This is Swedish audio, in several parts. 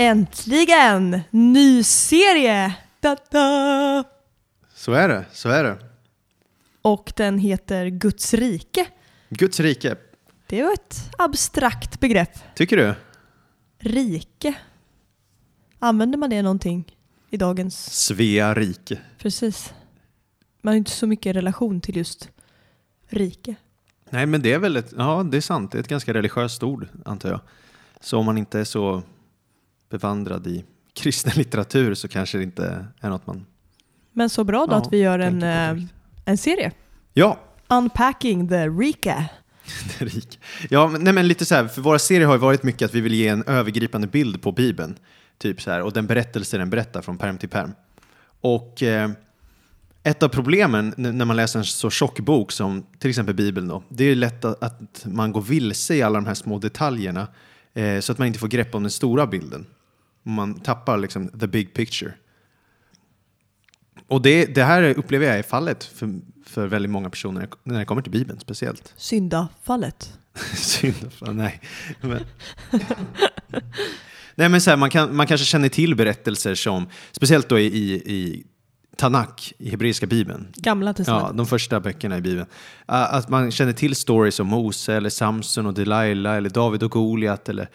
Äntligen! Ny serie! Da-da! Så är det, så är det. Och den heter Guds rike. Guds rike, Det var ett abstrakt begrepp. tycker du? Rike. Använder man det någonting i dagens... Svea rike. Precis. Man har inte så mycket relation till just rike. Nej, men det är väl ett, ja det är sant, det är ett ganska religiöst ord, antar jag. Så om man inte är så bevandrad i kristen litteratur så kanske det inte är något man Men så bra då Ja, att vi gör en, eh, en serie. Ja, Unpacking the Rika. Ja, men, nej, men lite så här, för våra serier har ju varit mycket att vi vill ge en övergripande bild på Bibeln. Typ så här, och den berättelse den berättar från perm till perm. Och eh, ett av problemen när man läser en så tjock bok som till exempel Bibeln då, det är lätt att, att man går vilse i alla de här små detaljerna eh, så att man inte får grepp om den stora bilden. Man tappar liksom the big picture. Och det, det här upplever jag är fallet för, för väldigt många personer när det kommer till Bibeln speciellt. Syndafallet. Synd, fan, nej. Men, nej men så här, man, kan, man kanske känner till berättelser som, speciellt då i, i, i Tanakh, i hebreiska bibeln, Gamla ja, testamentet. de första böckerna i bibeln, att man känner till stories om Mose, eller Samson och Delilah, eller David och Goliat, eller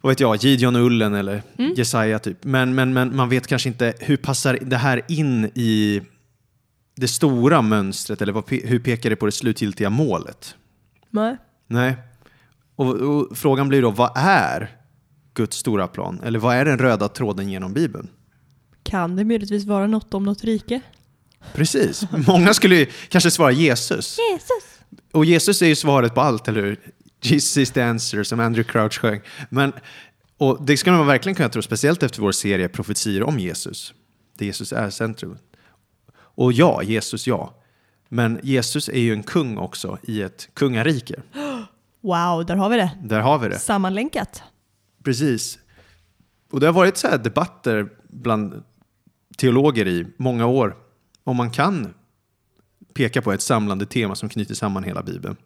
vad vet jag, Gideon och Ullen eller Jesaja typ. Men, men, men man vet kanske inte hur passar det här in i det stora mönstret, eller vad, hur pekar det på det slutgiltiga målet? Nej. Nej. Och, och frågan blir då, vad är Guds stora plan? Eller vad är den röda tråden genom Bibeln? Kan det möjligtvis vara något om något rike? Precis. Många skulle ju kanske svara Jesus. Jesus! Och Jesus är ju svaret på allt, eller hur? Jesus is the answer, som Andrew Crouch sjöng. Men, och det ska man verkligen kunna tro, speciellt efter vår serie Profetier om Jesus. Där Jesus är centrum. Och ja, Jesus ja. Men Jesus är ju en kung också i ett kungarike. Wow, där har vi det. Där har vi det. Sammanlänkat. Precis. Och det har varit så debatter bland teologer i många år om man kan peka på ett samlande tema som knyter samman hela Bibeln.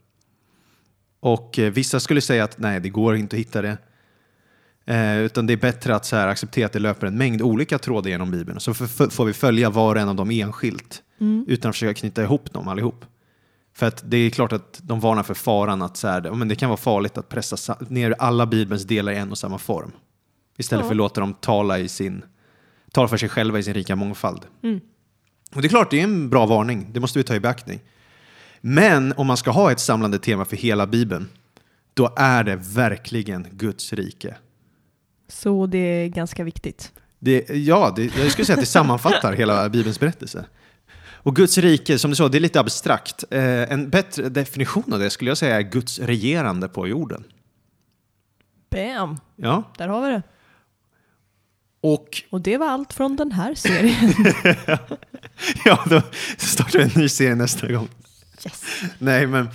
Och eh, vissa skulle säga att nej, det går inte att hitta det. Eh, utan det är bättre att så här, acceptera att det löper en mängd olika trådar genom Bibeln. Så får vi följa var och en av dem enskilt utan att försöka knyta ihop dem allihop. För att det är klart att de varnar för faran att så här, men det kan vara farligt att pressa sa- ner alla Bibelns delar i en och samma form. Istället Ja. för att låta dem tala, i sin, tala för sig själva i sin rika mångfald. Mm. Och det är klart, det är en bra varning. Det måste vi ta i beaktning. Men om man ska ha ett samlande tema för hela Bibeln, då är det verkligen Guds rike. Så det är ganska viktigt. Det, ja, det, jag skulle säga att det sammanfattar hela Bibelns berättelse. Och Guds rike, som du sa, det är lite abstrakt. Eh, en bättre definition av det skulle jag säga är Guds regerande på jorden. Bam! Ja, Där har vi det. och Och det var allt från den här serien. ja, då startar vi en ny serie nästa gång. Yes. Nej, men...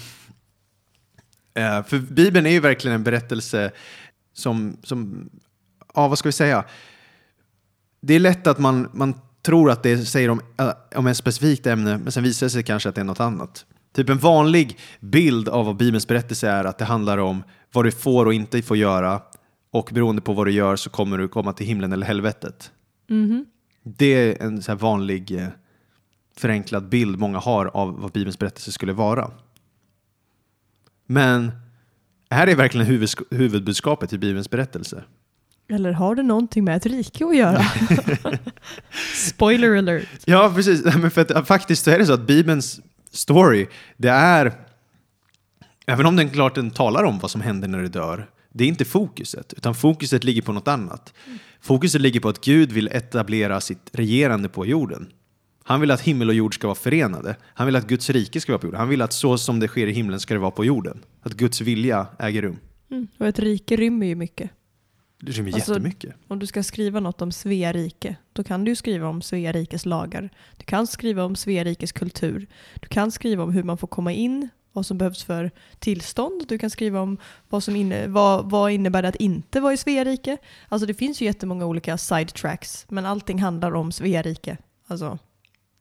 Eh, för Bibeln är ju verkligen en berättelse som, som... Ja, vad ska vi säga? Det är lätt att man, man tror att det säger om, eh, om ett specifikt ämne, men sen visar det sig kanske att det är något annat. Typ en vanlig bild av vad Bibelns berättelse är att det handlar om vad du får och inte får göra och beroende på vad du gör så kommer du komma till himlen eller helvetet. Mhm. Det är en så vanlig eh, förenklad bild många har av vad Bibelns berättelse skulle vara. Men här är verkligen huvudbudskapet i Bibelns berättelse. Eller har det någonting med ett rike att göra? Spoiler alert. Ja, precis. Men för att, faktiskt så är det så att Bibelns story, det är, även om den klart den talar om vad som händer när du dör, det är inte fokuset, utan fokuset ligger på något annat. Fokuset ligger på att Gud vill etablera sitt regerande på jorden. Han vill att himmel och jord ska vara förenade. Han vill att Guds rike ska vara på jorden. Han vill att så som det sker i himlen ska det vara på jorden. Att Guds vilja äger rum. Mm. Och ett rike rymmer ju mycket. Det rymmer Alltså- jättemycket. Om du ska skriva något om Svea rike, då kan du skriva om Svea rikes lagar. Du kan skriva om Svea rikes kultur. Du kan skriva om hur man får komma in, vad som behövs för tillstånd. Du kan skriva om vad, som inne, vad, vad innebär det att inte vara i Svea rike. Alltså det finns ju jättemånga olika side tracks, men allting handlar om Svea rike. Alltså,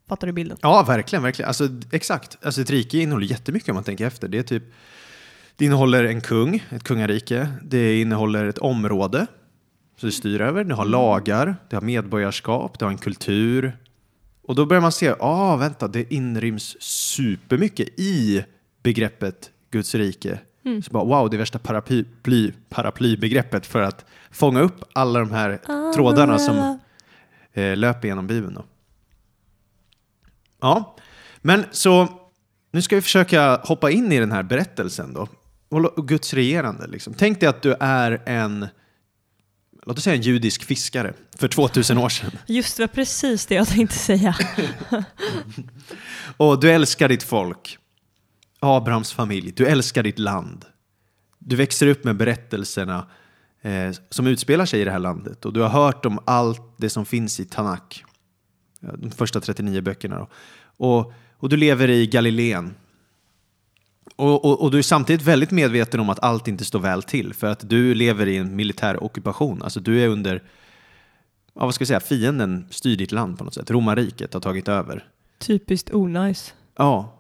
fattar du bilden? Ja, verkligen. verkligen. Alltså, exakt. Alltså, ett rike innehåller jättemycket om man tänker efter. Det, är typ, det innehåller en kung, ett kungarike. Det innehåller ett område som det styr över. Det har lagar, det har medborgarskap, det har en kultur. Och då börjar man se, ah, vänta, det inryms supermycket i begreppet Guds rike. Så bara, wow, det är värsta paraply, paraplybegreppet för att fånga upp alla de här trådarna som eh, löper genom Bibeln. Då. Ja, men så nu ska vi försöka hoppa in i den här berättelsen då. Och Guds regerande. Liksom. Tänk dig att du är en, låt oss säga en judisk fiskare för 2000 år sedan. Just det var precis det jag tänkte säga. Och du älskar ditt folk, Abrahams familj, du älskar ditt land. Du växer upp med berättelserna eh, som utspelar sig i det här landet och du har hört om allt det som finns i Tanak, Ja, de första 39 böckerna. Då. Och, och du lever i Galileen. Och, och, och du är samtidigt väldigt medveten om att allt inte står väl till för att du lever i en militär ockupation. Alltså du är under, ja, vad ska jag säga, fienden styr ditt land på något sätt. Romarriket har tagit över. Typiskt onajs. Ja.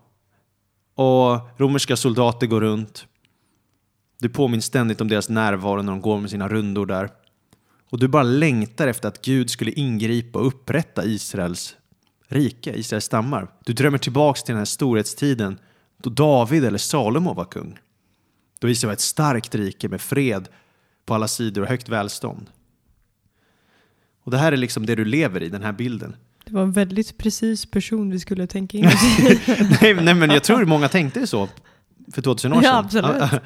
Och romerska soldater går runt. Du påminns ständigt om deras närvaro när de går med sina rundor där. Och du bara längtar efter att Gud skulle ingripa och upprätta Israels rike, Israels stammar. Du drömmer tillbaks till den här storhetstiden då David eller Salomo var kung. Då Israel var ett starkt rike med fred på alla sidor och högt välstånd. Och det här är liksom det du lever i, den här bilden. Det var en väldigt precis person vi skulle tänka in nej, nej, men jag tror många tänkte så för 2000 år sedan. Ja, absolut.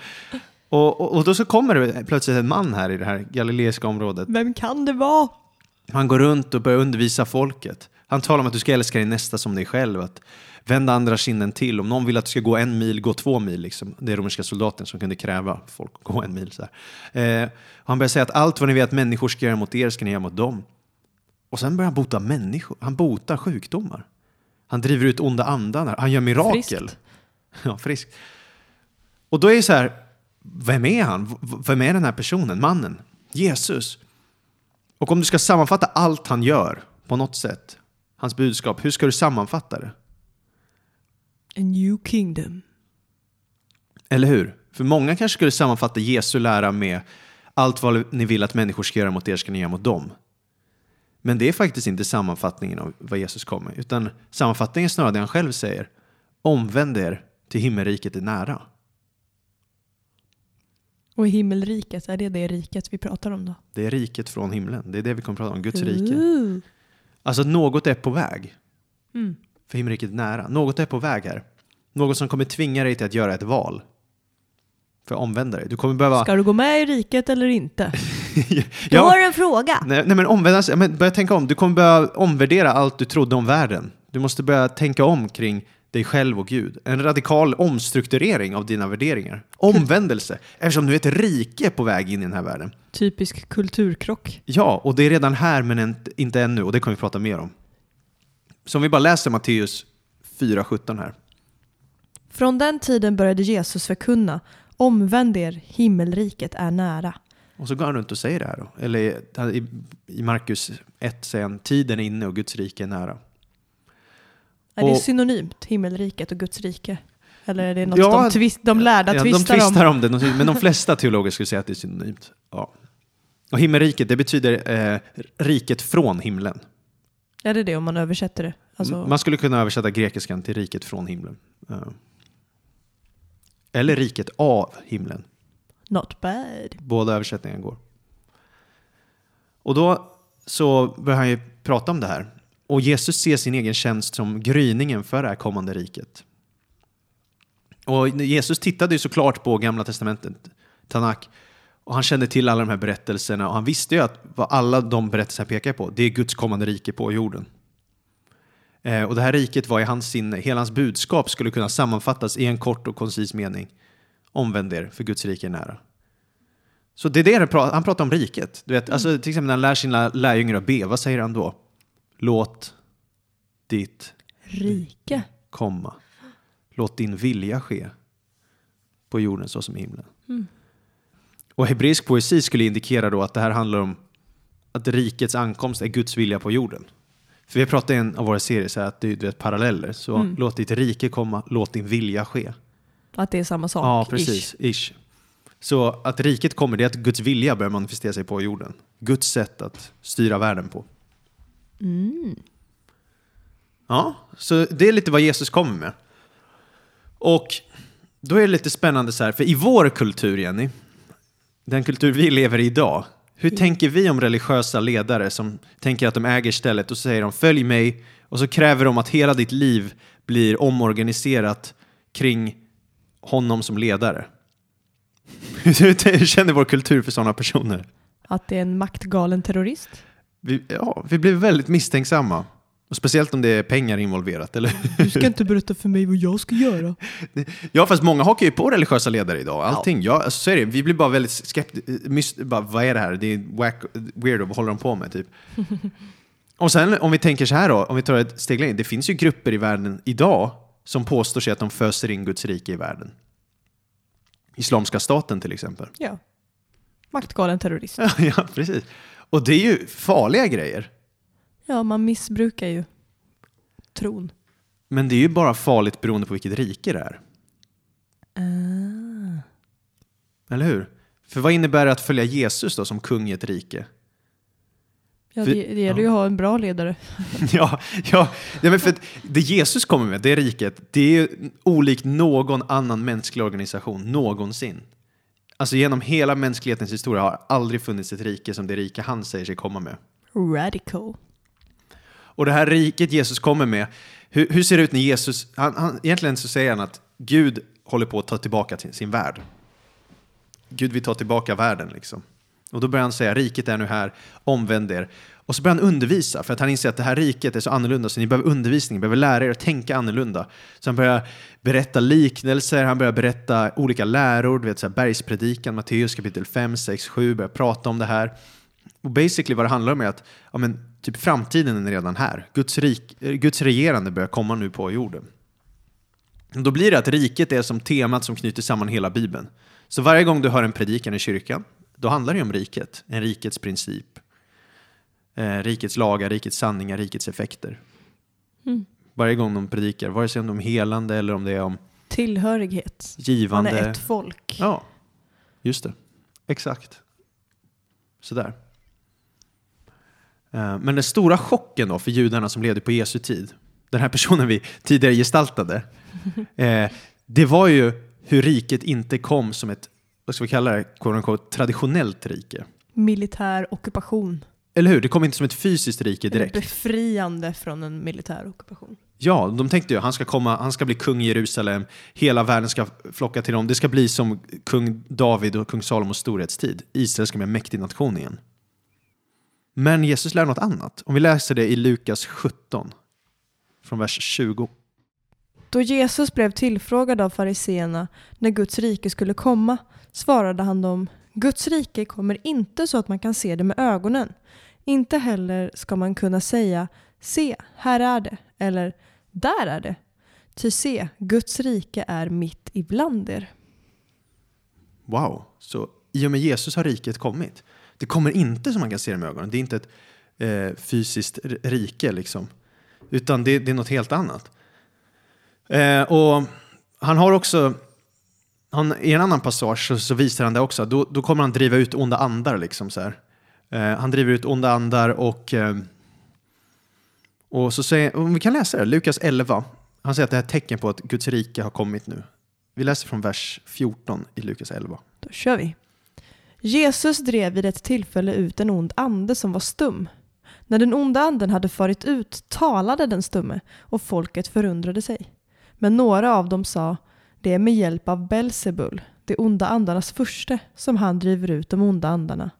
Och, och, och då så kommer det plötsligt en man här i det här galileiska området. Vem kan det vara? Han går runt och börjar undervisa folket. Han talar om att du ska älska din nästa som dig själv. Att vända andra kinden till. Om någon vill att du ska gå en mil, gå två mil. Liksom. Det är romerska soldaten som kunde kräva folk att gå en mil. Så. Eh, han börjar säga att allt vad ni vet att människor ska göra mot er ska ni göra mot dem. Och sen börjar han bota människor. Han botar sjukdomar. Han driver ut onda andar. Han gör mirakel. Friskt. Ja, friskt. Och då är det så här, vem är han? Vem är den här personen, mannen? Jesus. Och om du ska sammanfatta allt han gör på något sätt, hans budskap, hur ska du sammanfatta det? A new kingdom. Eller hur? För många kanske skulle sammanfatta Jesu lära med allt vad ni vill att människor ska göra mot er ska ni göra mot dem. Men det är faktiskt inte sammanfattningen av vad Jesus kommer, utan sammanfattningen är snarare det han själv säger. Omvänd er till himmelriket är nära. Och himmelriket, är det det riket vi pratar om då? Det är riket från himlen. Det är det vi kommer att prata om, Guds rike. Alltså något är på väg. Mm. För himmelriket är nära. Något är på väg här. Något som kommer tvinga dig till att göra ett val. För att omvända dig. Du kommer behöva... Ska du gå med i riket eller inte? Du ja, har en fråga. nej, nej men omvända sig. Men börja tänka om. Du kommer börja omvärdera allt du trodde om världen. Du måste börja tänka om kring dig själv och Gud. En radikal omstrukturering av dina värderingar. Omvändelse. Eftersom du är ett rike på väg in i den här världen. Typisk kulturkrock. Ja, och det är redan här men inte- ännu. Och det kommer vi prata mer om. Så om vi bara läser Matteus 4.17 här. Från den tiden började Jesus förkunna Omvänd er, himmelriket är nära. Och så går han runt och säger det här då. Eller i, i Markus 1 säger han tiden är inne och Guds rike är nära. Är det synonymt, himmelriket och Guds rike? Eller är det något Ja, de, twist, de lärda Ja, de tvistar tvistar om? om det, de- men de flesta teologer skulle säga att det är synonymt. Ja. Och himmelriket, det betyder eh, riket från himlen. Är det det om man översätter det? Alltså, Man skulle kunna översätta grekiskan till riket från himlen. Eller riket av himlen. Not bad. Båda översättningarna går. Och då så börjar han ju prata om det här. Och Jesus ser sin egen tjänst som gryningen för det här kommande riket. Och Jesus tittade ju såklart på Gamla Testamentet, Tanak, och han kände till alla de här berättelserna och han visste ju att vad alla de berättelserna pekar på, det är Guds kommande rike på jorden. Eh, och det här riket var i hans sinne, hela hans budskap skulle kunna sammanfattas i en kort och koncis mening. Omvänd er, för Guds rike är nära. Så det är det han pratar, han pratar om riket. Du vet, alltså, till exempel när han lär sina lärjungar att be, vad säger han då? Låt ditt Rike. komma. Låt din vilja ske på jorden så som i himlen. Och hebreisk poesi skulle indikera då att det här handlar om att rikets ankomst är Guds vilja på jorden. För vi har pratat i en av våra serier så att det är vet, paralleller. Så låt ditt rike komma, låt din vilja ske. Att det är samma sak. Ja, ish. precis. Ish. Så att riket kommer, det är att Guds vilja börjar manifestera sig på jorden. Guds sätt att styra världen på. Ja, så det är lite vad Jesus kommer med. Och då är det lite spännande så här, för i vår kultur, Jenny, den kultur vi lever i idag, hur tänker vi om religiösa ledare som tänker att de äger stället och så säger de följ mig och så kräver de att hela ditt liv blir omorganiserat kring honom som ledare? Hur känner vår kultur för sådana personer? Att det är en maktgalen terrorist. Vi, ja, vi blir väldigt misstänksamma. Och speciellt om det är pengar involverat, eller Du ska inte berätta för mig vad jag ska göra. Ja, fast många hakar ju på religiösa ledare idag. Allting. Ja. alltså, så är det. Vi blir bara väldigt skeptiska. Bara, vad är det här? Det är wack, weirdo. Vad håller de på med? Typ. Och sen om vi tänker så här då, om vi tar ett steg längre. Det finns ju grupper i världen idag som påstår sig att de föser in Guds rike i världen. Islamiska staten till exempel. Ja. Maktgalen terrorist. ja, precis. Och det är ju farliga grejer. Ja, man missbrukar ju tron. Men det är ju bara farligt beroende på vilket rike det är. Ah. Eller hur? För vad innebär det att följa Jesus då som kung i ett rike? Ja, För- det, det gäller ju att ha en bra ledare. ja, ja, ja men för det Jesus kommer med, det riket, det är ju olikt någon annan mänsklig organisation någonsin. Alltså genom hela mänsklighetens historia har aldrig funnits ett rike som det rike han säger sig komma med. Radical. Och det här riket Jesus kommer med, hur, hur ser det ut när Jesus, han, han, egentligen så säger han att Gud håller på att ta tillbaka till sin värld. Gud vill ta tillbaka världen liksom. Och då börjar han säga, riket är nu här, omvänd er. Och så börjar han undervisa, för att han inser att det här riket är så annorlunda, så ni behöver undervisning, ni behöver lära er att tänka annorlunda. Så han börjar berätta liknelser, han börjar berätta olika läror, du vet så här bergspredikan, Matteus kapitel 5, 6, 7, börjar prata om det här. Och basically vad det handlar om är att ja, men, typ framtiden är redan här. Guds, rik, eh, Guds regerande börjar komma nu på jorden. Då blir det att riket är som temat som knyter samman hela Bibeln. Så varje gång du hör en predikan i kyrkan, då handlar det om riket. En rikets princip. Eh, rikets lagar, rikets sanningar, rikets effekter. Mm. Varje gång de predikar, vare sig om de är helande eller om det är om Tillhörighet. Man givande. är ett folk. Ja, just det. Exakt. Sådär. Eh, Men den stora chocken då för judarna som levde på Jesu tid, den här personen vi tidigare gestaltade, eh, det var ju hur riket inte kom som ett, vad ska vi kalla det, traditionellt rike. Militär ockupation. Eller hur? Det kom inte som ett fysiskt rike direkt. befriande från en militär ockupation. Ja, de tänkte ju han ska komma, han ska bli kung i Jerusalem, hela världen ska flocka till honom. Det ska bli som kung David och kung Salomos storhetstid. Israel ska bli en mäktig nation igen. Men Jesus lär något annat. Om vi läser det i Lukas 17, från vers 20. Då Jesus blev tillfrågad av fariseerna när Guds rike skulle komma svarade han dem Guds rike kommer inte så att man kan se det med ögonen. Inte heller ska man kunna säga se, här är det eller där är det. Ty se, Guds rike är mitt ibland er. Wow, så i och med Jesus har riket kommit. Det kommer inte som man kan se det med ögonen. Det är inte ett eh, fysiskt rike liksom. Utan det, det är något helt annat. Eh, och han har också, han, i en annan passage så, så visar han det också. Då, då kommer han driva ut onda andar liksom så här. Eh, han driver ut onda andar och, eh, och så säger, om vi kan läsa det, Lukas 11. Han säger att det här är ett tecken på att Guds rike har kommit nu. Vi läser från vers 14 i Lukas 11. Då kör vi. Jesus drev vid ett tillfälle ut en ond ande som var stum. När den onda anden hade farit ut talade den stumme och folket förundrade sig. Men några av dem sa, det är med hjälp av Belzebul, de onda andarnas furste, som han driver ut de onda andarna.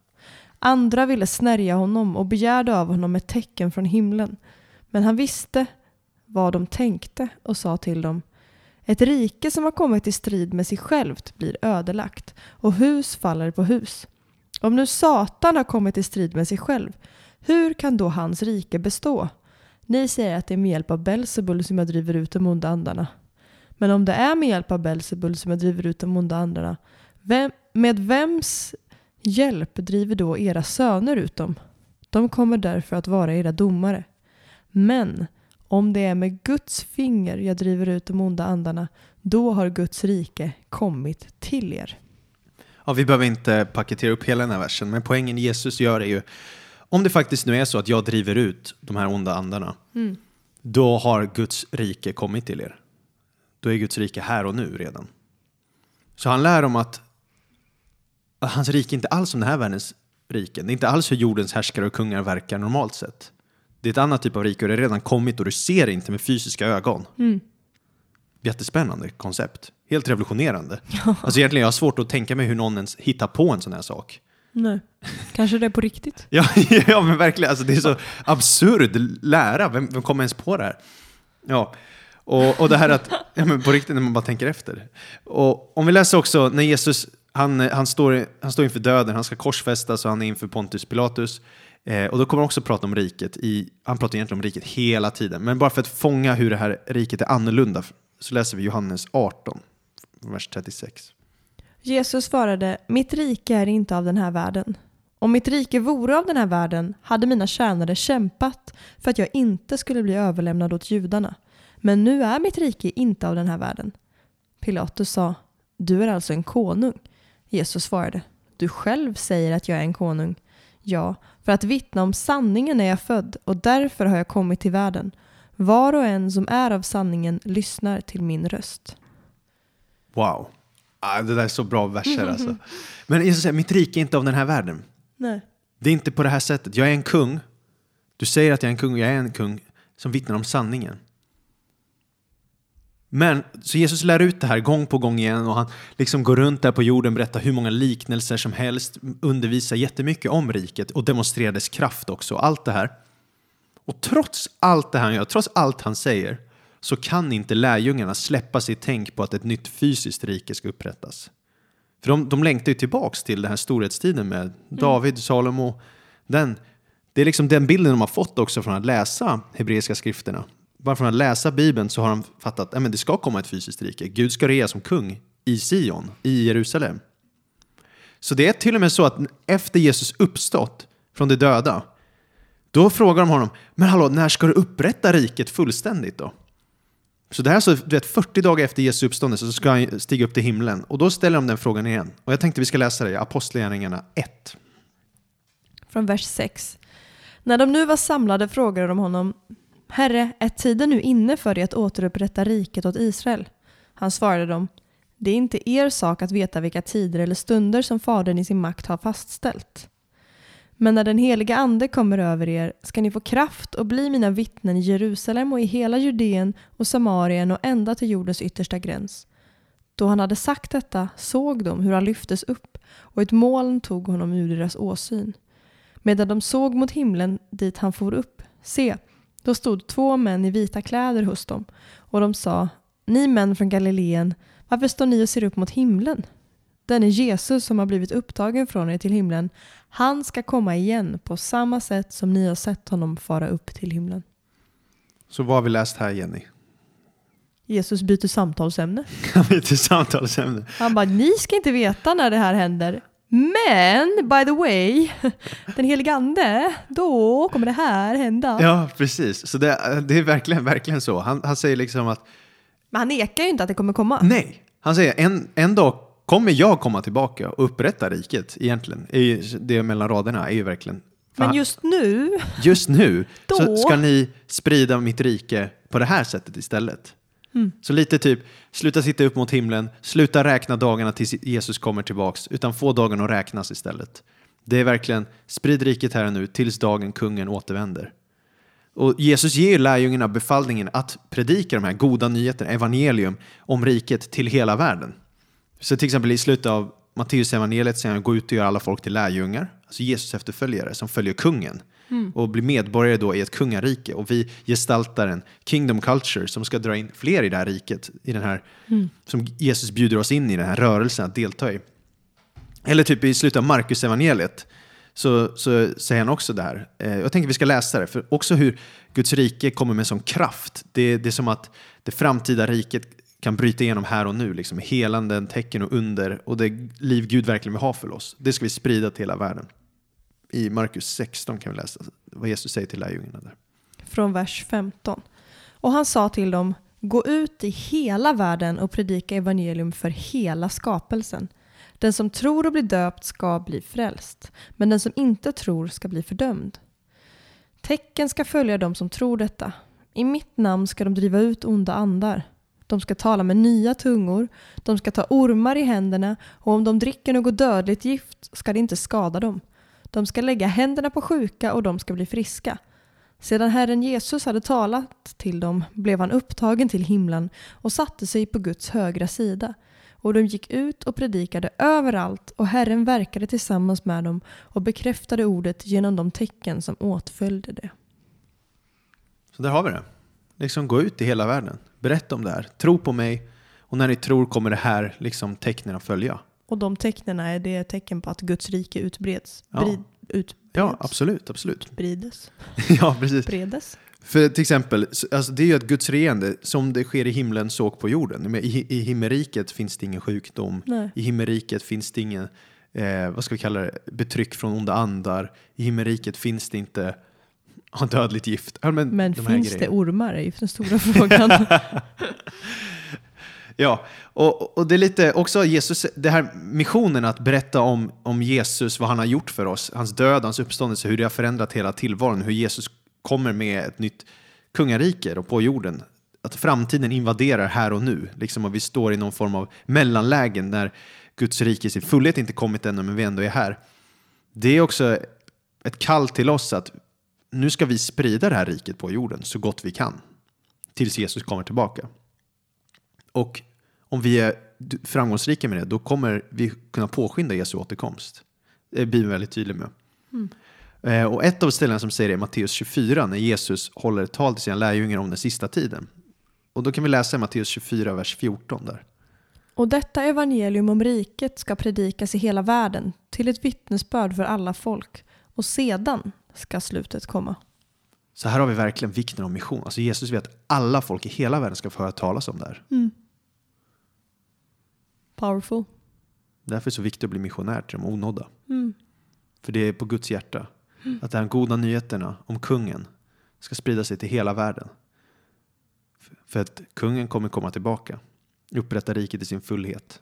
Andra ville snärja honom och begärde av honom ett tecken från himlen. Men han visste vad de tänkte och sa till dem, ett rike som har kommit i strid med sig självt blir ödelagt och hus faller på hus. Om nu Satan har kommit i strid med sig själv, hur kan då hans rike bestå? Ni säger att det är med hjälp av Belsebul som jag driver ut de onda andarna. Men om det är med hjälp av Belsebul som jag driver ut de onda andarna, vem, med vems hjälp driver då era söner ut dem? De kommer därför att vara era domare. Men om det är med Guds finger jag driver ut de onda andarna, då har Guds rike kommit till er. Ja, vi behöver inte paketera upp hela den här versen, men poängen Jesus gör är ju om det faktiskt nu är så att jag driver ut de här onda andarna, Mm. då har Guds rike kommit till er. Då är Guds rike här och nu redan. Så han lär om att, att hans rike inte alls som den här världens rike. Det är inte alls hur jordens härskare och kungar verkar normalt sett. Det är ett annat typ av rike och det har redan kommit och du ser det inte med fysiska ögon. Mm. Jättespännande koncept. Helt revolutionerande. Alltså egentligen jag har svårt att tänka mig hur någon ens hittar på en sån här sak. Nej, kanske det är på riktigt. Ja, ja men verkligen. Alltså, det är så absurd lära. Vem, vem kommer ens på det här? Ja, och, och det här att, ja, men på riktigt när man bara tänker efter. Och om vi läser också när Jesus, han, han, står, han står inför döden, han ska korsfästas och han är inför Pontius Pilatus. Eh, och då kommer han också prata om riket. I, han pratar egentligen om riket hela tiden. Men bara för att fånga hur det här riket är annorlunda så läser vi Johannes 18, vers 36. Jesus svarade, mitt rike är inte av den här världen. Om mitt rike vore av den här världen hade mina tjänare kämpat för att jag inte skulle bli överlämnad åt judarna. Men nu är mitt rike inte av den här världen. Pilatus sa, du är alltså en konung. Jesus svarade, du själv säger att jag är en konung. Ja, för att vittna om sanningen är jag född och därför har jag kommit till världen. Var och en som är av sanningen lyssnar till min röst. Wow. Ah, det där är så bra verser alltså. Men Jesus säger, mitt rike är inte av den här världen. Nej. Det är inte på det här sättet. Jag är en kung. Du säger att jag är en kung och jag är en kung som vittnar om sanningen. Men, så Jesus lär ut det här gång på gång igen och han liksom går runt där på jorden, berättar hur många liknelser som helst, undervisar jättemycket om riket och demonstrerar dess kraft också. Allt det här. Och trots allt det här han gör, trots allt han säger, så kan inte lärjungarna släppa sitt tänk på att ett nytt fysiskt rike ska upprättas. För de, de längtar ju tillbaks till den här storhetstiden med David, Salomo. Den, det är liksom den bilden de har fått också från att läsa hebreiska skrifterna. Bara från att läsa Bibeln så har de fattat att det ska komma ett fysiskt rike. Gud ska regera som kung i Sion, i Jerusalem. Så det är till och med så att efter Jesus uppstått från de döda, då frågar de honom, men hallå, när ska du upprätta riket fullständigt då? Så det här är så, du vet, 40 dagar efter Jesu uppståndelse så ska han stiga upp till himlen. Och då ställer de den frågan igen. Och jag tänkte vi ska läsa det i Apostlagärningarna 1. Från vers 6. När de nu var samlade frågade de honom Herre, är tiden nu inne för dig att återupprätta riket åt Israel? Han svarade dem Det är inte er sak att veta vilka tider eller stunder som Fadern i sin makt har fastställt. Men när den heliga Ande kommer över er ska ni få kraft och bli mina vittnen i Jerusalem och i hela Judeen och Samarien och ända till jordens yttersta gräns. Då han hade sagt detta såg de hur han lyftes upp och ett moln tog honom ur deras åsyn. Medan de såg mot himlen dit han for upp, se, då stod två män i vita kläder hos dem och de sa, ni män från Galileen, varför står ni och ser upp mot himlen? Den är Jesus som har blivit upptagen från er till himlen. Han ska komma igen på samma sätt som ni har sett honom fara upp till himlen. Så vad har vi läst här Jenny? Jesus byter samtalsämne. Till samtalsämne. Han bara, ni ska inte veta när det här händer. Men, by the way, den heliga ande, då kommer det här hända. Ja, precis. Så det, det är verkligen, verkligen så. Han, han säger liksom att Men han nekar ju inte att det kommer komma. nej. Han säger en, en dag kommer jag komma tillbaka och upprätta riket egentligen. Det mellan raderna är ju verkligen Men just nu, Just nu Då? så ska ni sprida mitt rike på det här sättet istället. Mm. Så lite typ, sluta sitta upp mot himlen, sluta räkna dagarna tills Jesus kommer tillbaks, utan få dagarna att räknas istället. Det är verkligen, sprid riket här och nu tills dagen kungen återvänder. Och Jesus ger lärjungarna befallningen att predika de här goda nyheterna, evangelium, om riket till hela världen. Så till exempel i slutet av Matteus evangeliet säger han gå ut och göra alla folk till lärjungar, alltså Jesus efterföljare som följer kungen och blir medborgare då i ett kungarike. Och vi gestaltar en kingdom culture som ska dra in fler i det här riket, i den här, som Jesus bjuder oss in i den här rörelsen att delta i. Eller typ i slutet av Markus evangeliet så, så säger han också det här. Eh, jag tänker vi ska läsa det, för också hur Guds rike kommer med sån kraft. Det, det är som att det framtida riket kan bryta igenom här och nu, liksom helanden, tecken och under och det liv Gud verkligen vill ha för oss. Det ska vi sprida till hela världen. I Markus 16 kan vi läsa vad Jesus säger till lärjungarna där. Från vers 15. Och han sa till dem, gå ut i hela världen och predika evangelium för hela skapelsen. Den som tror och blir döpt ska bli frälst, men den som inte tror ska bli fördömd. Tecken ska följa dem som tror detta. I mitt namn ska de driva ut onda andar. De ska tala med nya tungor, de ska ta ormar i händerna och om de dricker något dödligt gift ska det inte skada dem. De ska lägga händerna på sjuka och de ska bli friska. Sedan Herren Jesus hade talat till dem blev han upptagen till himlen och satte sig på Guds högra sida. Och de gick ut och predikade överallt och Herren verkade tillsammans med dem och bekräftade ordet genom de tecken som åtföljde det. Så där har vi det. Liksom gå ut i hela världen. Berätta om det här. Tro på mig. Och när ni tror kommer det här liksom tecknen att följa. Och de tecknen är det tecken på att Guds rike utbreds. Ja. Brid, utbreds. Ja, absolut, absolut. Brides. ja, precis. Bredes. För till exempel, så- alltså det är ju ett Guds regerande som det sker i himlen såg på jorden. Men I, I himmeriket finns det ingen sjukdom. Nej. I himmeriket finns det ingen, eh, vad ska vi kalla det, betryck från onda andar. I himmeriket finns det inte ja, dödligt gift. Ja, men Men de finns det ormar är ju den stora frågan. Ja, och, och det är lite också Jesus, det här missionen att berätta om, om Jesus, vad han har gjort för oss, hans död, hans uppståndelse, hur det har förändrat hela tillvaron, hur Jesus kommer med ett nytt kungarike då på jorden. Att framtiden invaderar här och nu, liksom och vi står i någon form av mellanlägen när Guds rike i sin fullhet inte kommit ännu, men vi ändå är här. Det är också ett kall till oss att nu ska vi sprida det här riket på jorden så gott vi kan, tills Jesus kommer tillbaka. Och om vi är framgångsrika med det, då kommer vi kunna påskynda Jesu återkomst. Det är Bibeln väldigt tydlig med. Eh, Och ett av ställena som säger det är Matteus 24, när Jesus håller ett tal till sina lärjungar om den sista tiden. Och då kan vi läsa Matteus 24, vers 14 där. Och detta evangelium om riket ska predikas i hela världen till ett vittnesbörd för alla folk. Och sedan ska slutet komma. Så här har vi verkligen vikten av mission. Alltså Jesus vet att alla folk i hela världen ska få höra talas om det här. Powerful. Därför är det så viktigt att bli missionär till de onådda. Mm. För det är på Guds hjärta. Att de här goda nyheterna om kungen ska sprida sig till hela världen. För att kungen kommer komma tillbaka. Upprätta riket i sin fullhet.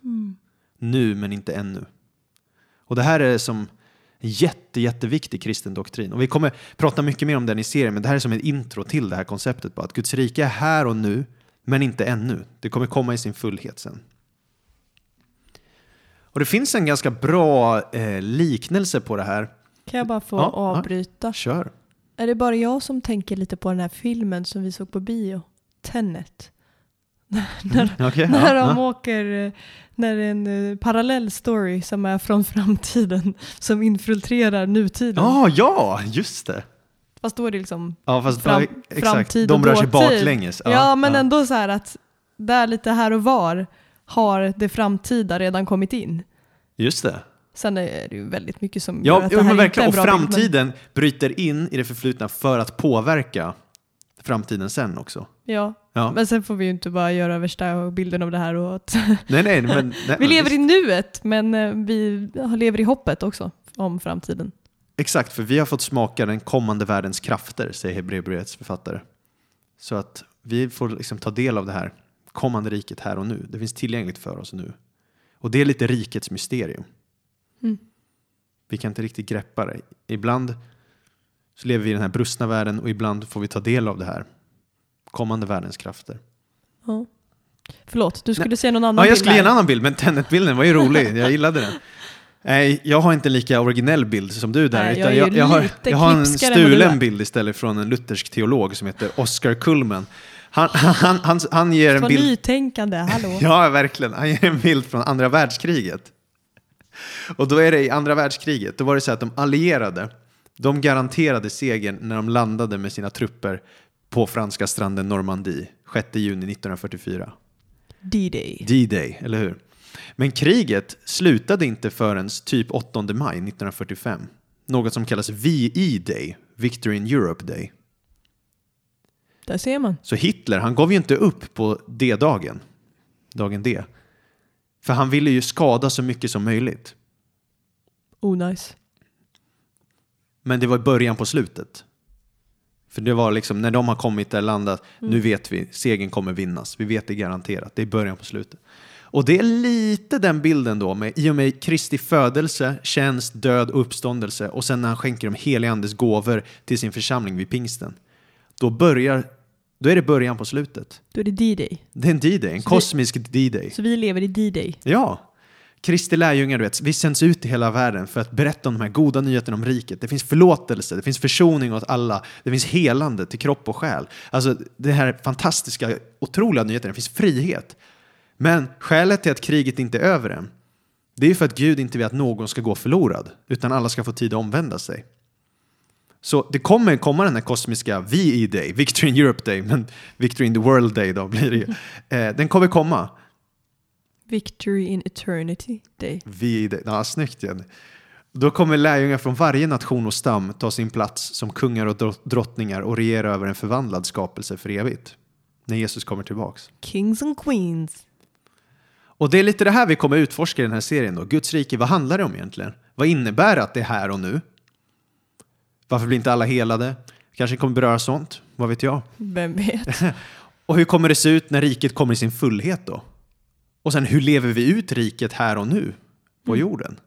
Nu men inte ännu. Och det här är som en jätte, jätteviktig kristen doktrin. Och vi kommer prata mycket mer om den i serien, men det här är som en intro till det här konceptet på att Guds rike är här och nu, men inte ännu. Det kommer komma i sin fullhet sen. Och det finns en ganska bra eh, liknelse på det här. Kan jag bara få Ja, ja. avbryta? Kör. Är det bara jag som tänker lite på den här filmen som vi såg på bio? Tenet. när Okej, när ja, de ja. åker, eh, när det är en eh, parallell story som är från framtiden som infiltrerar nutiden. Ja, ja, just det. Fast då är det liksom Ja, fast fram, exakt. framtid De och rör sig dåtid. baklänges. Ja, men ändå så här att där lite här och var har det framtida redan kommit in. Just det. Sen är det ju väldigt mycket som gör Ja, att det ja här men inte är en Och bra bild, men- framtiden bryter in i det förflutna för att påverka framtiden sen också. Ja, Ja. men sen får vi ju inte bara göra värsta bilden av det här och att Nej, nej, men... Nej, vi lever i nuet men eh, vi lever i hoppet också om framtiden. Exakt, för vi har fått smaka den kommande världens krafter, säger Hebreerbrevets författare. Så att vi får liksom ta del av det här kommande riket här och nu. Det finns tillgängligt för oss nu. Och det är lite rikets mysterium. Mm. Vi kan inte riktigt greppa det. Ibland så lever vi i den här brustna världen och ibland får vi ta del av det här kommande världens krafter. Ja. Förlåt, du skulle se någon annan Ja, jag bild skulle ge en annan bild, men Tenet-bilden var ju rolig. Jag gillade den. Nej, jag har inte en lika originell bild som du där. Nej, utan jag jag, jag, har, jag har en stulen bild istället från en luthersk teolog som heter Oscar Kullman. Han, han, han, han ger en bild... nytänkande, hallå. Ja, verkligen. Han ger en bild från andra världskriget. Och då är det i andra världskriget, då var det så att de allierade, de garanterade segern när de landade med sina trupper på franska stranden Normandie 6 juni 1944. D-Day. D-Day, eller hur? Men kriget slutade inte förrän typ 8 maj 1945. Något som kallas VE Day, Victory in Europe Day. Där ser man. Så Hitler, han gav ju inte upp på D-dagen, dagen D. För han ville ju skada så mycket som möjligt. Oh nice. Men det var början på slutet. För det var liksom, när de har kommit där landat, nu vet vi, segern kommer vinnas. Vi vet det garanterat. Det är början på slutet. Och det är lite den bilden då, med, i och med Kristi födelse, tjänst, död uppståndelse och sen när han skänker de heliga andes gåvor till sin församling vid pingsten. Då börjar, då är det början på slutet. Då är det D-Day. Det är en D-Day, en Så vi- kosmisk D-Day. Så vi lever i D-Day. Ja. Kristi lärjungar, du vet, vi sänds ut i hela världen för att berätta om de här goda nyheterna om riket. Det finns förlåtelse, det finns försoning åt alla, det finns helande till kropp och själ. Alltså det här fantastiska, otroliga nyheterna, det finns frihet. Men skälet till att kriget inte är över än, det är för att Gud inte vill att någon ska gå förlorad, utan alla ska få tid att omvända sig. Så det kommer komma den här kosmiska VE Day, Victory in Europe Day, men Victory in the World Day då blir det ju. Eh, den kommer komma. Victory in eternity day. Vid, ja, snyggt Jenny. Då kommer lärjungar från varje nation och stam ta sin plats som kungar och drott- drottningar och regera över en förvandlad skapelse för evigt. När Jesus kommer tillbaks. Kings and Queens. Och det är lite det här vi kommer utforska i den här serien då. Guds rike, vad handlar det om egentligen? Vad innebär att det är här och nu? Varför blir inte alla helade? Kanske kommer beröra sånt, vad vet jag? Vem vet? Och hur kommer det se ut när riket kommer i sin fullhet då? Och sen hur lever vi ut riket här och nu på jorden?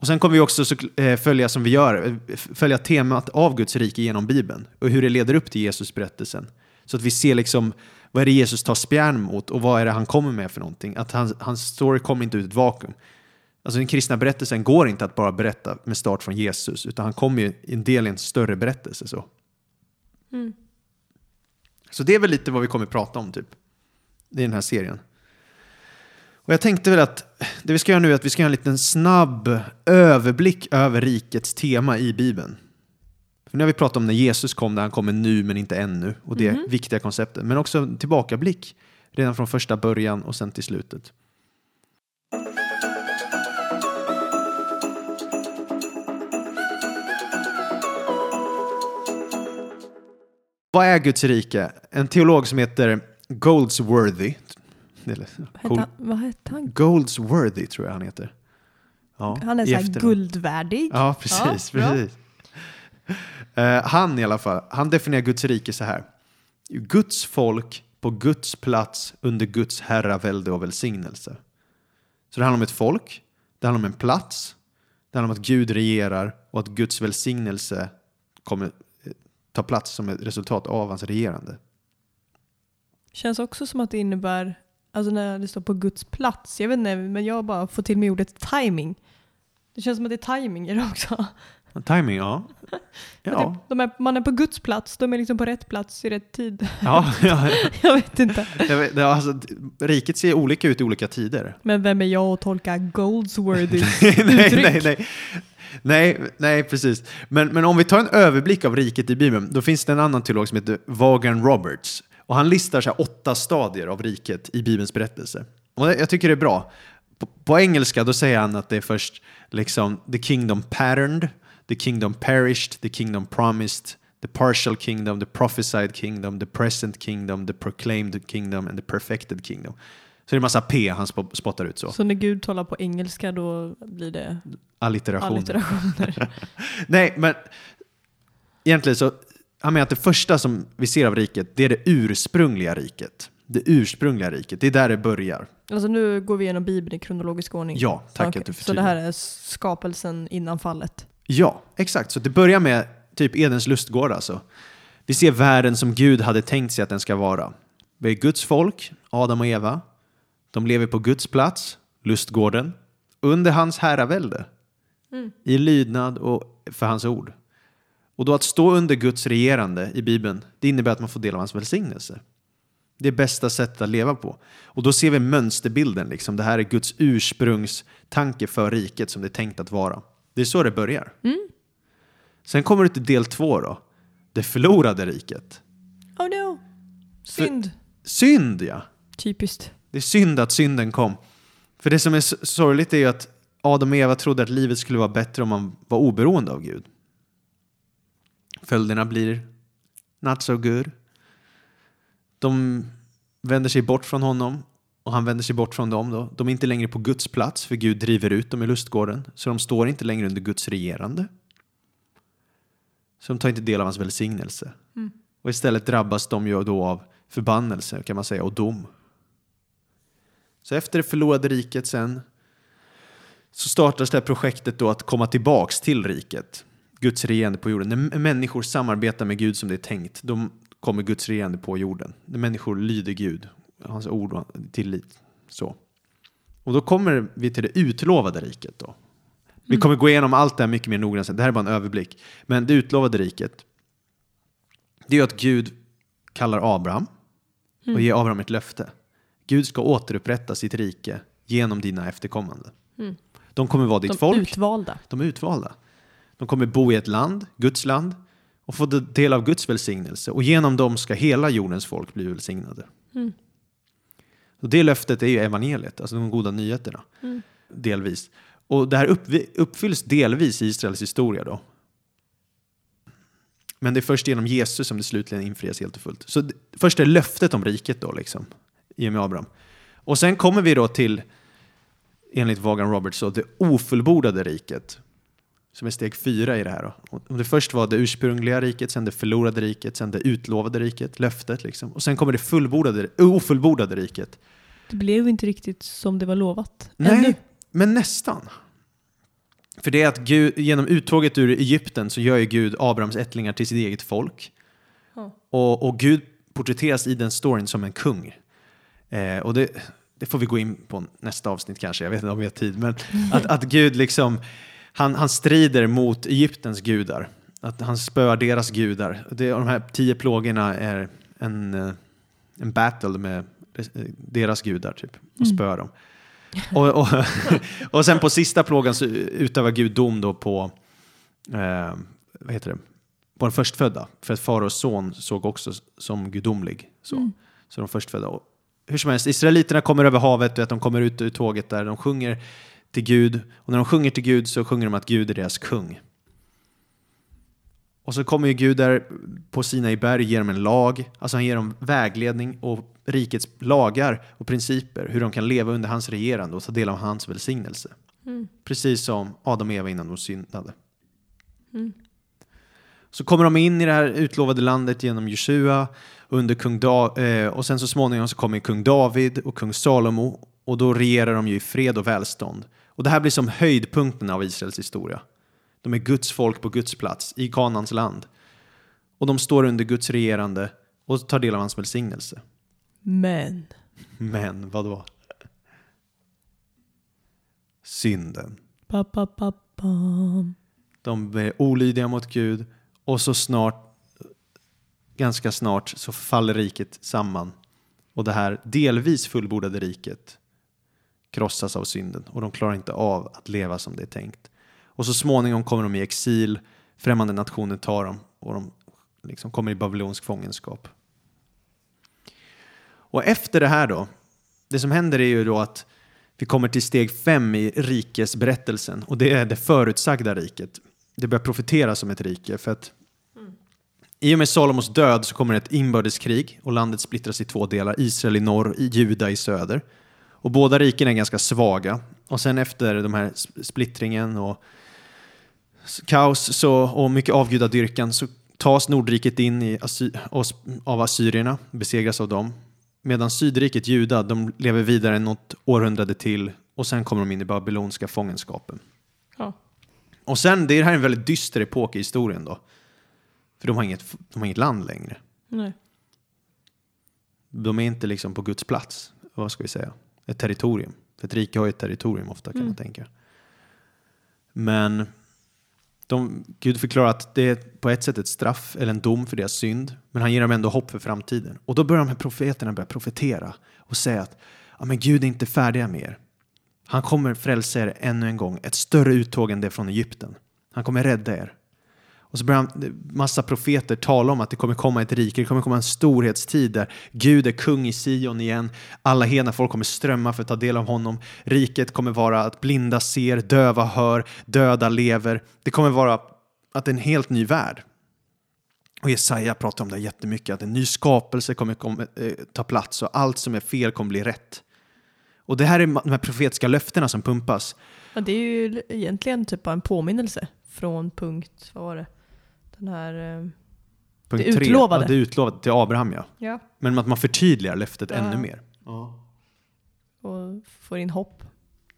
Och sen kommer vi också så, eh, följa som vi gör, eh, följa temat av Guds rike genom Bibeln och hur det leder upp till Jesus berättelsen. Så att vi ser liksom vad är det Jesus tar spjärn mot och vad är det han kommer med för någonting. Att hans, hans story kommer inte ut i ett vakuum. Alltså den kristna berättelsen går inte att bara berätta med start från Jesus utan han kommer ju en del i en större berättelse. Så. Så det är väl lite vad vi kommer prata om typ. Är den här serien. Och jag tänkte väl att det vi ska göra nu är att vi ska göra en liten snabb överblick över rikets tema i Bibeln. För nu har vi pratat om när Jesus kom, där han kommer nu men inte ännu. Och det är viktiga konceptet. Men också tillbakablick redan från första början och sen till slutet. Vad är Guds rike? En teolog som heter Goldsworthy. Cool. han, vad hette han? Goldsworthy tror jag han heter. Ja, Han är så här guldvärdig. Ja, precis. Ja, precis. Eh, han i alla fall, han definierar Guds rike så här. Guds folk på Guds plats under Guds herravälde och välsignelse. Så det handlar om ett folk, det handlar om en plats, det handlar om att Gud regerar och att Guds välsignelse kommer ta plats som ett resultat av hans regerande. Känns också som att det innebär, alltså när det står på Guds plats, jag vet inte, men jag bara får till mig ordet timing. Det känns som att det är timing i det också. Timing, ja. Ja, det, de är, man är på Guds plats, de är liksom på rätt plats i rätt tid. ja, ja. jag vet inte. Jag vet, alltså, riket ser olika ut i olika tider. Men vem är jag att tolka Goldsworthy nej, uttryck? nej, nej. Nej, nej, precis. Men, men om vi tar en överblick av riket i Bibeln, då finns det en annan teolog som heter Vaughan Roberts. Och han listar så åtta stadier av riket i Bibelns berättelse. Och jag tycker det är bra. På, på engelska då säger han att det är först liksom the kingdom patterned, the kingdom perished, the kingdom promised, the partial kingdom, the prophesied kingdom, the present kingdom, the proclaimed kingdom and the perfected kingdom. Så det är en massa P han sp- spottar ut så. Så när Gud talar på engelska då blir det Allitteration. allitterationer. Nej, men egentligen så, han menar att det första som vi ser av riket, det är det ursprungliga riket. Det ursprungliga riket, det är där det börjar. alltså nu går vi igenom Bibeln i kronologisk ordning. Ja, tack Okej, att du Så det här förtydligar. är skapelsen innan fallet. Ja, exakt. Så det börjar med typ Edens lustgård alltså. Vi ser världen som Gud hade tänkt sig att den ska vara. Vi är Guds folk, Adam och Eva. De lever på Guds plats, lustgården, under hans herravälde. I lydnad och för hans ord. Och då att stå under Guds regerande i Bibeln, det innebär att man får del av hans välsignelse. Det är bästa sättet att leva på. Och då ser vi mönsterbilden, liksom. det här är Guds ursprungstanke för riket som det är tänkt att vara. Det är så det börjar. Sen kommer du till del två då. Det förlorade riket. Oh no! Synd. Synd ja. Typiskt. Det är synd att synden kom. För det som är sorgligt är ju att Adam och Eva trodde att livet skulle vara bättre om man var oberoende av Gud. Följderna blir not so good. De vänder sig bort från honom och han vänder sig bort från dem. Då. De är inte längre på Guds plats för Gud driver ut dem i lustgården. Så de står inte längre under Guds regerande. Så de tar inte del av hans välsignelse. Och istället drabbas de ju då av förbannelse kan man säga och dom. Så efter det förlorade riket sen så startas det här projektet då att komma tillbaks till riket. Guds regerande på jorden. När människor samarbetar med Gud som det är tänkt, då kommer Guds regerande på jorden. När människor lyder Gud, hans ord och tillit. Så. Och då kommer vi till det utlovade riket då. Vi kommer gå igenom allt det här mycket mer noggrant sen. Det här är bara en överblick. Men det utlovade riket, det är att Gud kallar Abraham och ger Abraham ett löfte. Gud ska återupprätta sitt rike genom dina efterkommande. De kommer vara ditt De folk. utvalda. De är utvalda. De kommer bo i ett land, Guds land, och få del av Guds välsignelse. Och genom dem ska hela jordens folk bli välsignade. Och det löftet är ju evangeliet, alltså de goda nyheterna. Delvis. Och det här upp, uppfylls delvis i Israels historia då. Men det är först genom Jesus som det slutligen infrias helt och fullt. Så det, först är löftet om riket då, liksom, i och med Abraham. Och sen kommer vi då till, enligt Vaughan Roberts, det ofullbordade riket. Som är steg fyra i det här. Då. Och det först var det ursprungliga riket, sen det förlorade riket, sen det utlovade riket, löftet liksom. Och sen kommer det fullbordade, ofullbordade riket. Det blev inte riktigt som det var lovat. Nej, Ännu. men nästan. För det är att Gud, genom uttåget ur Egypten så gör ju Gud Abrahams ättlingar till sitt eget folk. Ja. Och, och Gud porträtteras i den storyn som en kung. Eh, och det, det får vi gå in på nästa avsnitt kanske, jag vet inte om vi har tid. Men att, att Gud liksom, han, han strider mot Egyptens gudar. Att han spöar deras gudar. Det, och de här tio plågorna är en, eh, en battle med eh, deras gudar typ. Och spöar dem. Och, och, och sen på sista plågan så utövar Gud dom då på, eh, vad heter det, på den förstfödda. För att faraos son såg också som gudomlig. Så, så de förstfödda. Och hur som helst, israeliterna kommer över havet och att de kommer ut ur tåget där. De sjunger till Gud. Och när de sjunger till Gud så sjunger de att Gud är deras kung. Och så kommer ju Gud där på Sinai berg ger dem en lag. Alltså han ger dem vägledning och rikets lagar och principer. Hur de kan leva under hans regerande och ta del av hans välsignelse. Precis som Adam och Eva innan de syndade. Så kommer de in i det här utlovade landet genom Jeshua under kung da- eh, och sen så småningom så kommer kung David och kung Salomo och då regerar de ju i fred och välstånd. Och det här blir som höjdpunkten av Israels historia. De är Guds folk på Guds plats i Kanans land. Och de står under Guds regerande och tar del av hans välsignelse. Men. Men vad då? Synden. Pa, pa, pam. De är olydiga mot Gud och så snart, ganska snart, så faller riket samman. Och det här delvis fullbordade riket krossas av synden och de klarar inte av att leva som det är tänkt. Och så småningom kommer de i exil, främmande nationer tar dem och de liksom kommer i babylonsk fångenskap. Och efter det här då, det som händer är ju då att vi kommer till steg fem i rikesberättelsen och det är det förutsagda riket. Det börjar profeteras som ett rike för att i och med Salomos död så kommer ett inbördeskrig och landet splittras i två delar, Israel i norr, Juda i söder. Och båda riken är ganska svaga. Och sen efter de här splittringen och kaos så, och mycket avgudadyrkan så tas Nordriket in i Assy av assyrierna, besegras av dem. Medan Sydriket, Juda, de lever vidare något århundrade till och sen kommer de in i babylonska fångenskapen. Ja. Och sen, det här är en väldigt dyster epok i historien då. För de har inget, de har inget land längre. Nej. De är inte liksom på Guds plats, vad ska vi säga? Ett territorium. För ett rike har ju ett territorium ofta kan man tänka. Men de, Gud förklarar att det är på ett sätt ett straff eller en dom för deras synd. Men han ger dem ändå hopp för framtiden. Och då börjar de här profeterna börja profetera och säga att ja, men Gud är inte färdiga med er. Han kommer frälsa er ännu en gång, ett större uttåg än det från Egypten. Han kommer rädda er. Och så börjar han, massa profeter tala om att det kommer komma ett rike, det kommer komma en storhetstid där Gud är kung i Sion igen. Alla hena folk kommer strömma för att ta del av honom. Riket kommer vara att blinda ser, döva hör, döda lever. Det kommer vara att det är en helt ny värld. Och Jesaja pratar om det jättemycket, att en ny skapelse kommer eh, ta plats och allt som är fel kommer bli rätt. Och det här är de här profetiska löftena som pumpas. Ja, det är ju egentligen typ bara en påminnelse från punkt, vad var det? Den här... eh, Punkt Det tre. utlovade. Ja, det utlovade till Abraham, ja. Ja. Men att man förtydligar löftet Ja. ännu mer. Och får in hopp.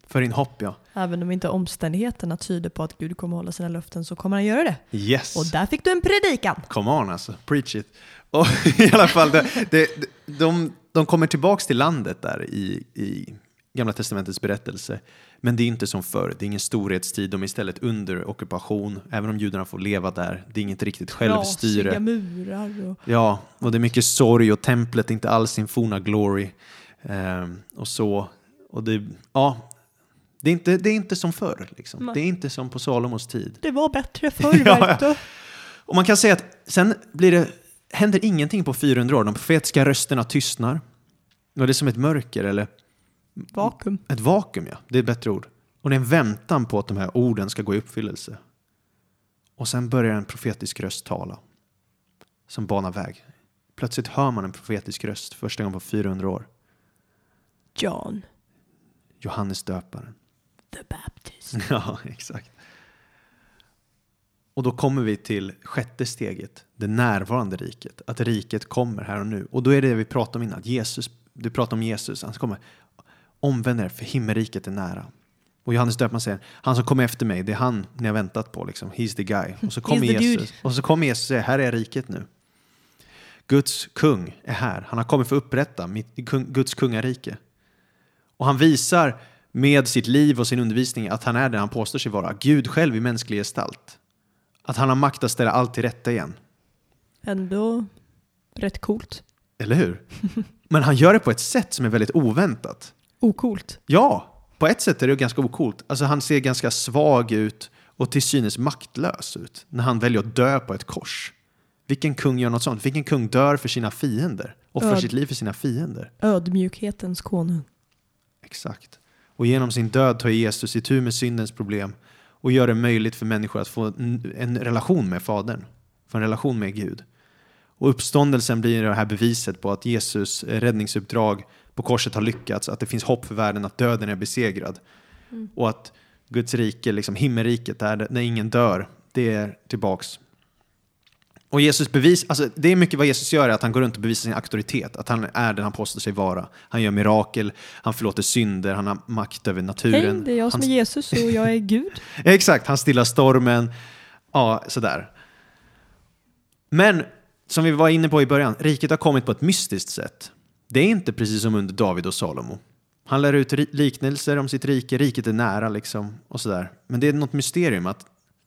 För in hopp, ja. Även om inte omständigheterna tyder på att Gud kommer hålla sina löften så kommer han göra det. Yes. Och där fick du en predikan! Come on alltså, preach it. Och i alla fall, det, det, de, de kommer tillbaks till landet där i, i Gamla Testamentets berättelse. Men det är inte som förr, det är ingen storhetstid, de är istället under ockupation. Även om judarna får leva där, det är inget riktigt självstyre. Trasiga murar och... Ja, och det är mycket sorg och templet är inte alls sin forna glory. Ehm, och så. Och det, ja, det är inte, det är inte som förr. Liksom. Det är inte som på Salomos tid. Det var bättre förr, Ja, du. Och man kan säga att sen blir det, händer ingenting på 400 år. De profetiska rösterna tystnar. Och det är som ett mörker eller Vakuum. ett vakuum, ja. Det är ett bättre ord. Och det är en väntan på att de här orden ska gå i uppfyllelse. Och sen börjar en profetisk röst tala. Som banar väg. Plötsligt hör man en profetisk röst första gången på 400 år. John Johannes döparen. the Baptist. Ja, exakt. Och då kommer vi till sjätte steget, det närvarande riket. Att riket kommer här och nu. Och då är det vi pratade om innan, att Jesus, du pratar om Jesus, han kommer omvänd er för himmelriket är nära. Och Johannes döparen säger, han som kommer efter mig, det är han ni har väntat på. Liksom. He's the guy. Och så kommer. Jesus, och så kommer Jesus och säger, här är riket nu. Guds kung är här. Han har kommit för att upprätta mitt, Guds kungarike. Och han visar med sitt liv och sin undervisning att han är det han påstår sig vara. Gud själv i mänsklig gestalt. Att han har makt att ställa allt till rätta igen. Ändå rätt coolt. Eller hur? Men han gör det på ett sätt som är väldigt oväntat. Ocoolt. Ja, på ett sätt är det ganska okult. Alltså han ser ganska svag ut och till synes maktlös ut när han väljer att dö på ett kors. Vilken kung gör något sånt? Vilken kung dör för sina fiender? Och för Öd. sitt liv för sina fiender? Ödmjukhetens konung. Exakt. Och genom sin död tar Jesus itu med syndens problem och gör det möjligt för människor att få en relation med Fadern. Få en relation med Gud. Och uppståndelsen blir det här beviset på att Jesus räddningsuppdrag på korset har lyckats, att det finns hopp för världen, att döden är besegrad. Och att Guds rike, liksom himmelriket, där, där ingen dör, det är tillbaks. Och Jesus bevis, alltså det är mycket vad Jesus gör, är att han går runt och bevisar sin auktoritet, att han är den han påstår sig vara. Han gör mirakel, han förlåter synder, han har makt över naturen. Hej, det är jag som han, är Jesus och jag är Gud. Exakt, han stillar stormen. Ja, sådär. Men som vi var inne på i början, riket har kommit på ett mystiskt sätt. Det är inte precis som under David och Salomo. Han lär ut liknelser om sitt rike, riket är nära liksom och sådär. Men det är något mysterium att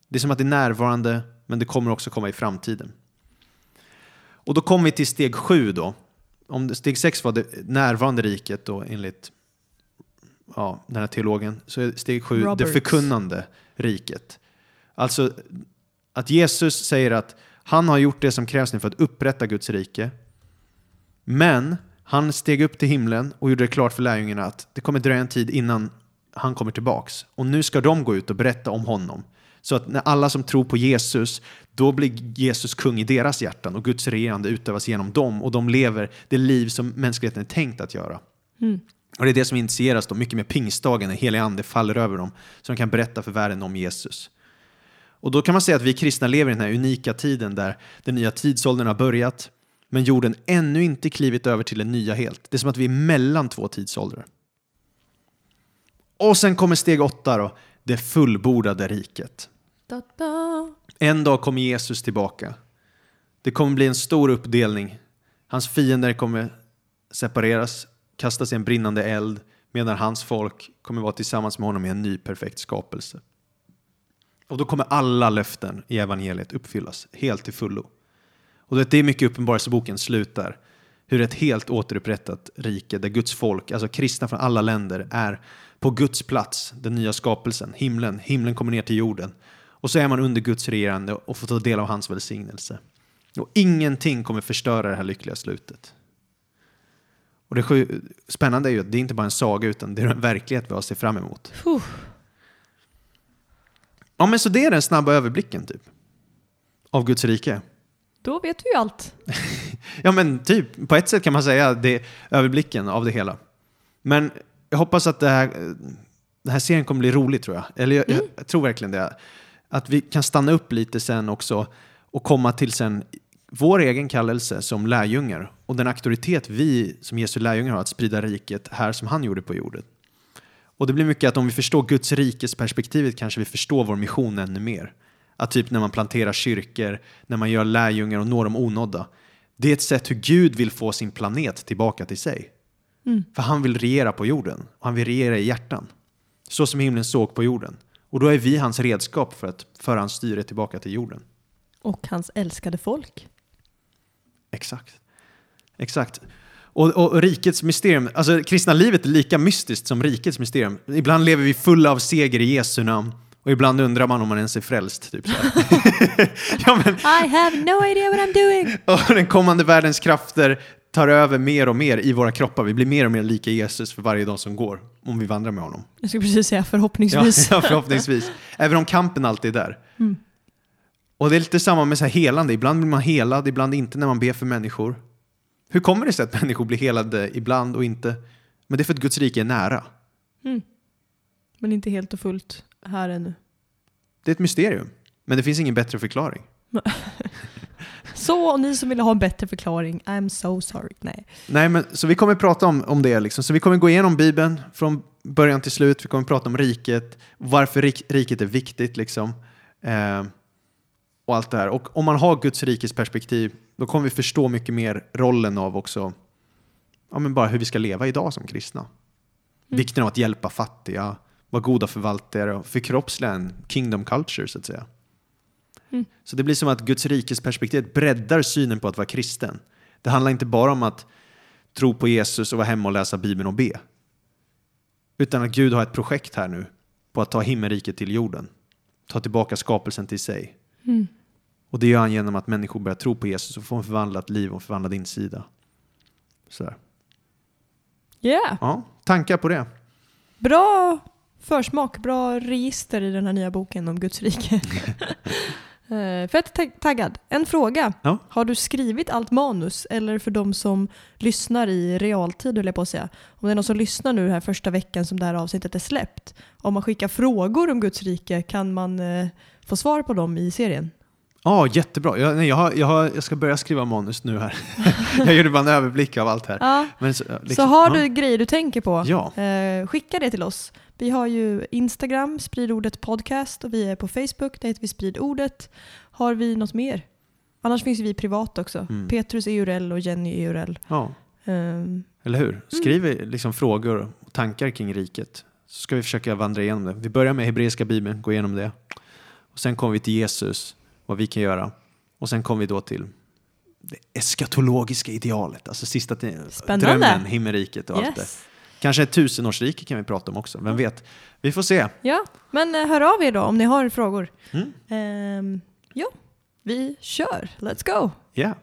det är som att det är närvarande, men det kommer också komma i framtiden. Och då kommer vi till steg sju då. Om det, steg sex var det närvarande riket då enligt ja, den här teologen, så är steg sju det Roberts. förkunnande riket. Alltså att Jesus säger att han har gjort det som krävs nu för att upprätta Guds rike. Men han steg upp till himlen och gjorde det klart för lärjungarna att det kommer dröja en tid innan han kommer tillbaks. Och nu ska de gå ut och berätta om honom. Så att när alla som tror på Jesus, då blir Jesus kung i deras hjärtan och Guds regerande utövas genom dem och de lever det liv som mänskligheten är tänkt att göra. Och det är det som initieras då mycket med pingstdagen när helig ande faller över dem så de kan berätta för världen om Jesus. Och då kan man säga att vi kristna lever i den här unika tiden där den nya tidsåldern har börjat men jorden ännu inte klivit över till den nya helt. Det är som att vi är mellan två tidsåldrar. Och sen kommer steg åtta då, det fullbordade riket. Da-da. En dag kommer Jesus tillbaka. Det kommer bli en stor uppdelning. Hans fiender kommer separeras, kastas i en brinnande eld medan hans folk kommer vara tillsammans med honom i en ny perfekt skapelse. Och då kommer alla löften i evangeliet uppfyllas helt till fullo. Och det är mycket Uppenbarelseboken slutar. Hur ett helt återupprättat rike där Guds folk, alltså kristna från alla länder, är på Guds plats, den nya skapelsen, himlen. Himlen kommer ner till jorden. Och så är man under Guds regerande och får ta del av hans välsignelse. Och ingenting kommer förstöra det här lyckliga slutet. Och det spännande är ju att det är inte bara en saga utan det är en verklighet vi har att se fram emot. Puh. Ja men så det är den snabba överblicken typ. Av Guds rike. Då vet vi ju allt. Ja men typ, på ett sätt kan man säga det överblicken av det hela. Men jag hoppas att det här, den här serien kommer bli rolig tror jag. Eller jag, jag tror verkligen det. Att vi kan stanna upp lite sen också och komma till sen vår egen kallelse som lärjungar och den auktoritet vi som Jesu lärjungar har att sprida riket här som han gjorde på jorden. Och det blir mycket att om vi förstår Guds rikes perspektivet kanske vi förstår vår mission ännu mer. Att typ när man planterar kyrkor, när man gör lärjungar och når de onådda. Det är ett sätt hur Gud vill få sin planet tillbaka till sig. För han vill regera på jorden och han vill regera i hjärtan. Så som himlen såg på jorden. Och då är vi hans redskap för att föra hans styre tillbaka till jorden. Och hans älskade folk. Exakt. Exakt. Och, och, och rikets mysterium, alltså kristna livet är lika mystiskt som rikets mysterium. Ibland lever vi fulla av seger i Jesu namn. Och ibland undrar man om man ens är frälst. Typ så ja, men, I have no idea what I'm doing. och den kommande världens krafter tar över mer och mer i våra kroppar. Vi blir mer och mer lika Jesus för varje dag som går. Om vi vandrar med honom. Jag skulle precis säga Ja, förhoppningsvis. ja, förhoppningsvis. Även om kampen alltid är där. Och det är lite samma med så här helande. Ibland blir man helad, ibland inte när man ber för människor. Hur kommer det sig att människor blir helade ibland och inte? Men det är för att Guds rike är nära. Men inte helt och fullt här ännu. Det är ett mysterium. Men det finns ingen bättre förklaring. Så, ni som vill ha en bättre förklaring, I'm so sorry. Nej. Nej, men, så vi kommer prata om, om det. Liksom. Så vi kommer gå igenom Bibeln från början till slut. Vi kommer prata om riket, varför rik, riket är viktigt. Liksom. Eh, och allt det här. Och om man har Guds rikes perspektiv, då kommer vi förstå mycket mer rollen av också, ja, men bara hur vi ska leva idag som kristna. Vikten av att hjälpa fattiga, vara goda förvaltare och förkroppsliga en kingdom culture så att säga. Mm. Så det blir som att Guds rikes perspektiv breddar synen på att vara kristen. Det handlar inte bara om att tro på Jesus och vara hemma och läsa Bibeln och be. Utan att Gud har ett projekt här nu på att ta himmelriket till jorden. Ta tillbaka skapelsen till sig. Mm. Och det gör han genom att människor börjar tro på Jesus och får en förvandlat liv och en förvandlad insida. Så här. Yeah. Ja, tankar på det? Bra försmak, bra register i den här nya boken om Guds rike. Eh, Fett tag- taggad. En fråga. Ja. Har du skrivit allt manus? Eller för de som lyssnar i realtid, höll jag på att säga. Om det är någon som lyssnar nu här första veckan som det här avsnittet är släppt. Om man skickar frågor om Guds rike, kan man eh, få svar på dem i serien? Ja, jättebra. Jag, nej, jag, har, jag, har, jag ska börja skriva manus nu här. jag gjorde bara en överblick av allt här. Ja. Så, Så liksom- har ja. du grejer du tänker på, Ja. eh, skicka det till oss. Vi har ju Instagram, spridordet podcast och vi är på Facebook, där heter vi spridordet. Har vi något mer? Annars finns vi privat också. Mm. Petrus EURL och Jenny EURL. ja, Um, eller hur? Skriv liksom frågor och tankar kring riket. Så ska vi försöka vandra igenom det. Vi börjar med hebreiska bibeln, gå igenom det. Och sen kommer vi till Jesus, vad vi kan göra. Och sen kommer vi då till det eskatologiska idealet, alltså sista. Spännande. Drömmen, himmelriket och allt det. Kanske ett tusenårsrike kan vi prata om också, vem vet? Vi får se. Ja, men eh, hör av er då om ni har frågor. Mm. Ehm, ja, vi kör. Let's go! Ja.